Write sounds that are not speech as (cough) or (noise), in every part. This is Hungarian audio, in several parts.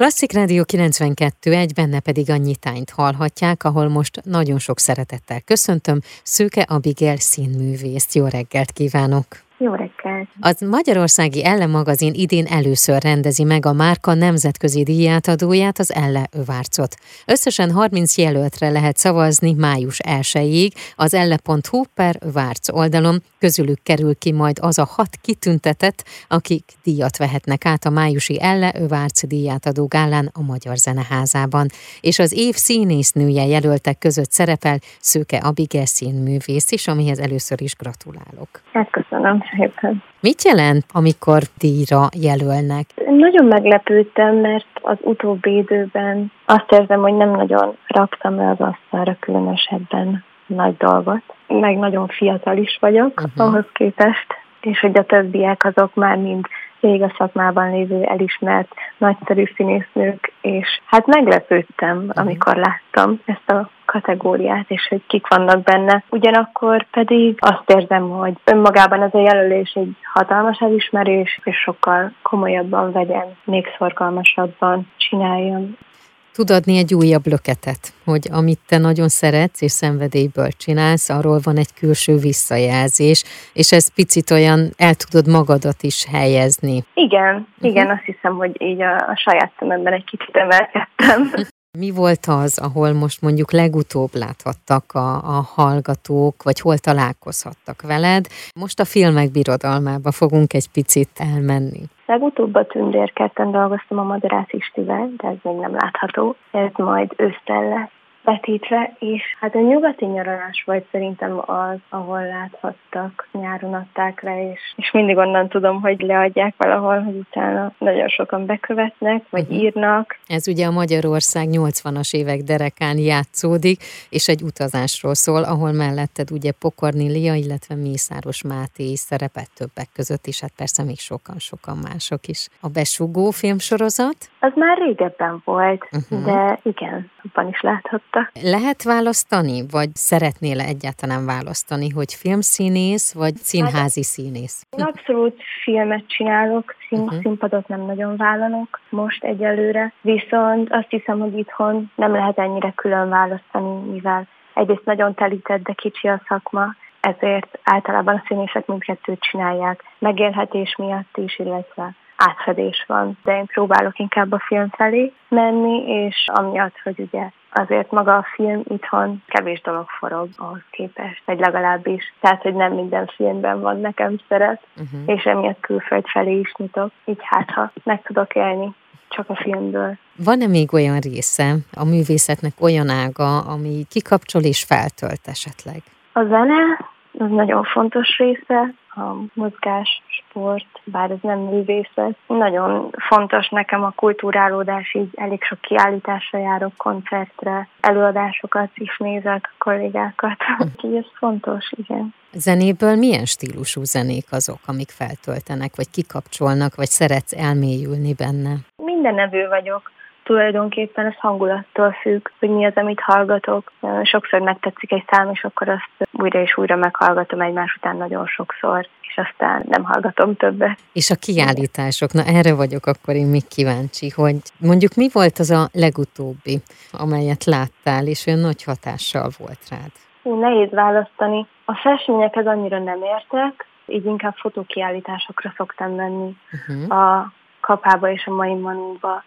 Klasszik Rádió 92, egy benne pedig a nyitányt hallhatják, ahol most nagyon sok szeretettel köszöntöm Szőke Abigail színművészt. Jó reggelt kívánok! Jó reggelt! Az Magyarországi Elle magazin idén először rendezi meg a márka nemzetközi díjátadóját, az Elle Övárcot. Összesen 30 jelöltre lehet szavazni május 1-ig az elle.hu per Várc oldalon. Közülük kerül ki majd az a hat kitüntetett, akik díjat vehetnek át a májusi Elle Övárc díjátadó gálán a Magyar Zeneházában. És az év színésznője jelöltek között szerepel Szőke Abigail színművész is, amihez először is gratulálok. Hát köszönöm szépen. Mit jelent, amikor díjra jelölnek? Nagyon meglepődtem, mert az utóbbi időben azt érzem, hogy nem nagyon raktam le az asztalra különösebben nagy dolgot. Meg nagyon fiatal is vagyok uh-huh. ahhoz képest, és hogy a többiek azok már mind rég a szakmában lévő elismert nagyszerű színésznők, és hát meglepődtem, uh-huh. amikor láttam ezt a kategóriát, és hogy kik vannak benne. Ugyanakkor pedig azt érzem, hogy önmagában ez a jelölés egy hatalmas elismerés, és sokkal komolyabban vegyen, még szorgalmasabban csináljam tud adni egy újabb löketet, hogy amit te nagyon szeretsz és szenvedélyből csinálsz, arról van egy külső visszajelzés, és ez picit olyan el tudod magadat is helyezni. Igen, uh-huh. igen, azt hiszem, hogy így a, a saját szememben egy kicsit emelkedtem. (laughs) Mi volt az, ahol most mondjuk legutóbb láthattak a, a hallgatók, vagy hol találkozhattak veled? Most a filmek birodalmába fogunk egy picit elmenni. Legutóbb a Tündérkerten dolgoztam a Madarász Istivel, de ez még nem látható. Ez majd ősztel lesz vetítve, és hát a nyugati nyaralás volt szerintem az, ahol láthattak, nyáron adták le, és, és mindig onnan tudom, hogy leadják valahol, hogy utána nagyon sokan bekövetnek, vagy uh-huh. írnak. Ez ugye a Magyarország 80-as évek derekán játszódik, és egy utazásról szól, ahol melletted ugye Pokorni Lia, illetve Mészáros Máté is szerepet többek között is, hát persze még sokan-sokan mások is. A Besugó filmsorozat? Az már régebben volt, uh-huh. de igen, abban is láthatta lehet választani, vagy szeretnél egyáltalán választani, hogy filmszínész, vagy színházi színész? Én abszolút filmet csinálok, szín, uh-huh. színpadot nem nagyon vállalok most egyelőre, viszont azt hiszem, hogy itthon nem lehet ennyire külön választani, mivel egyrészt nagyon telített, de kicsi a szakma, ezért általában a színészek mindkettőt csinálják, megélhetés miatt is, illetve átfedés van, de én próbálok inkább a film felé menni, és amiatt, hogy ugye azért maga a film itthon kevés dolog forog ahhoz képest, vagy legalábbis. Tehát, hogy nem minden filmben van nekem szeret, uh-huh. és emiatt külföld felé is nyitok. Így hát, ha meg tudok élni csak a filmből. Van-e még olyan része a művészetnek olyan ága, ami kikapcsol és feltölt esetleg? A zene, az nagyon fontos része, a mozgás, sport, bár ez nem művészet. Nagyon fontos nekem a kultúrálódás, így elég sok kiállításra járok, koncertre, előadásokat is nézek, kollégákat. (laughs) Úgyhogy ez fontos, igen. Zenéből milyen stílusú zenék azok, amik feltöltenek, vagy kikapcsolnak, vagy szeretsz elmélyülni benne? Minden nevű vagyok tulajdonképpen ez hangulattól függ, hogy mi az, amit hallgatok. Sokszor megtetszik egy szám, és akkor azt újra és újra meghallgatom egymás után nagyon sokszor, és aztán nem hallgatom többet. És a kiállítások, na erre vagyok akkor én még kíváncsi, hogy mondjuk mi volt az a legutóbbi, amelyet láttál, és olyan nagy hatással volt rád? Hú, nehéz választani. A festményekhez annyira nem értek, így inkább fotókiállításokra szoktam menni. Uh-huh. A kapába és a mai manunkba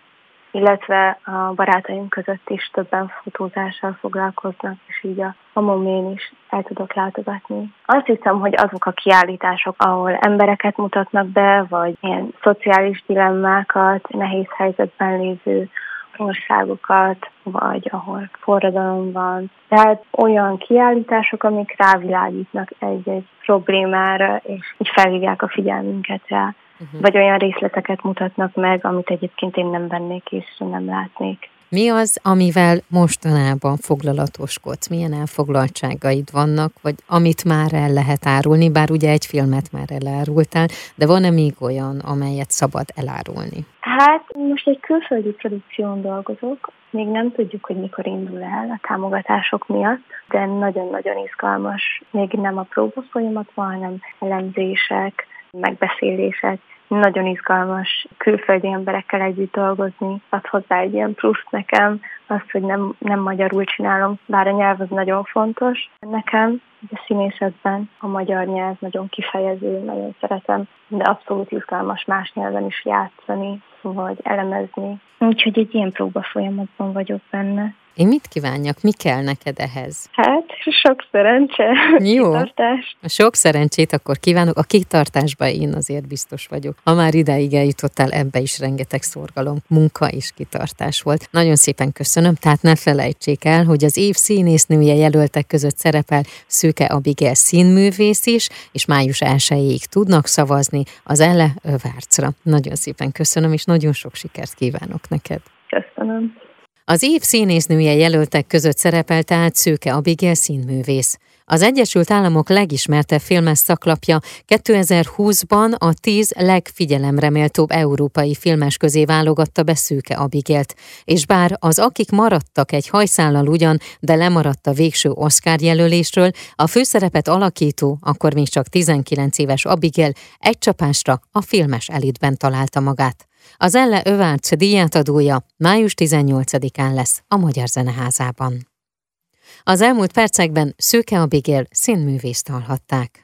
illetve a barátaim között is többen fotózással foglalkoznak, és így a mamomén is el tudok látogatni. Azt hiszem, hogy azok a kiállítások, ahol embereket mutatnak be, vagy ilyen szociális dilemmákat, nehéz helyzetben lévő országokat, vagy ahol forradalom van. Tehát olyan kiállítások, amik rávilágítnak egy-egy problémára, és így felhívják a figyelmünket rá uh-huh. vagy olyan részleteket mutatnak meg, amit egyébként én nem vennék észre, nem látnék. Mi az, amivel mostanában foglalatoskodsz? Milyen elfoglaltságaid vannak, vagy amit már el lehet árulni, bár ugye egy filmet már elárultál, de van-e még olyan, amelyet szabad elárulni? Hát most egy külföldi produkción dolgozok, még nem tudjuk, hogy mikor indul el a támogatások miatt, de nagyon-nagyon izgalmas. Még nem a próba folyamat van, hanem elemzések, megbeszélések, nagyon izgalmas külföldi emberekkel együtt dolgozni, ad hozzá egy ilyen plusz nekem, azt, hogy nem, nem magyarul csinálom, bár a nyelv az nagyon fontos nekem, a színészetben a magyar nyelv nagyon kifejező, nagyon szeretem, de abszolút izgalmas más nyelven is játszani, vagy elemezni. Úgyhogy egy ilyen próba folyamatban vagyok benne. Én mit kívánjak? Mi kell neked ehhez? Hát, sok szerencse, Jó. kitartás. Sok szerencsét akkor kívánok. A kitartásba én azért biztos vagyok. Ha már idáig eljutottál, ebbe is rengeteg szorgalom, munka és kitartás volt. Nagyon szépen köszönöm, tehát ne felejtsék el, hogy az év színésznője jelöltek között szerepel Szőke Abigail színművész is, és május 1 tudnak szavazni az Elle Várcra. Nagyon szépen köszönöm, és nagyon sok sikert kívánok neked. Köszönöm. Az év színésznője jelöltek között szerepel tehát Szőke Abigail színművész. Az Egyesült Államok legismertebb filmes szaklapja 2020-ban a tíz legfigyelemre méltóbb európai filmes közé válogatta be Szőke Abigélt, és bár az akik maradtak egy hajszállal ugyan, de lemaradt a végső Oscar jelölésről, a főszerepet alakító, akkor még csak 19 éves Abigail egy csapásra a filmes elitben találta magát. Az Elle Övárc díjátadója május 18-án lesz a Magyar Zeneházában. Az elmúlt percekben Szőke Abigail színművészt hallhatták.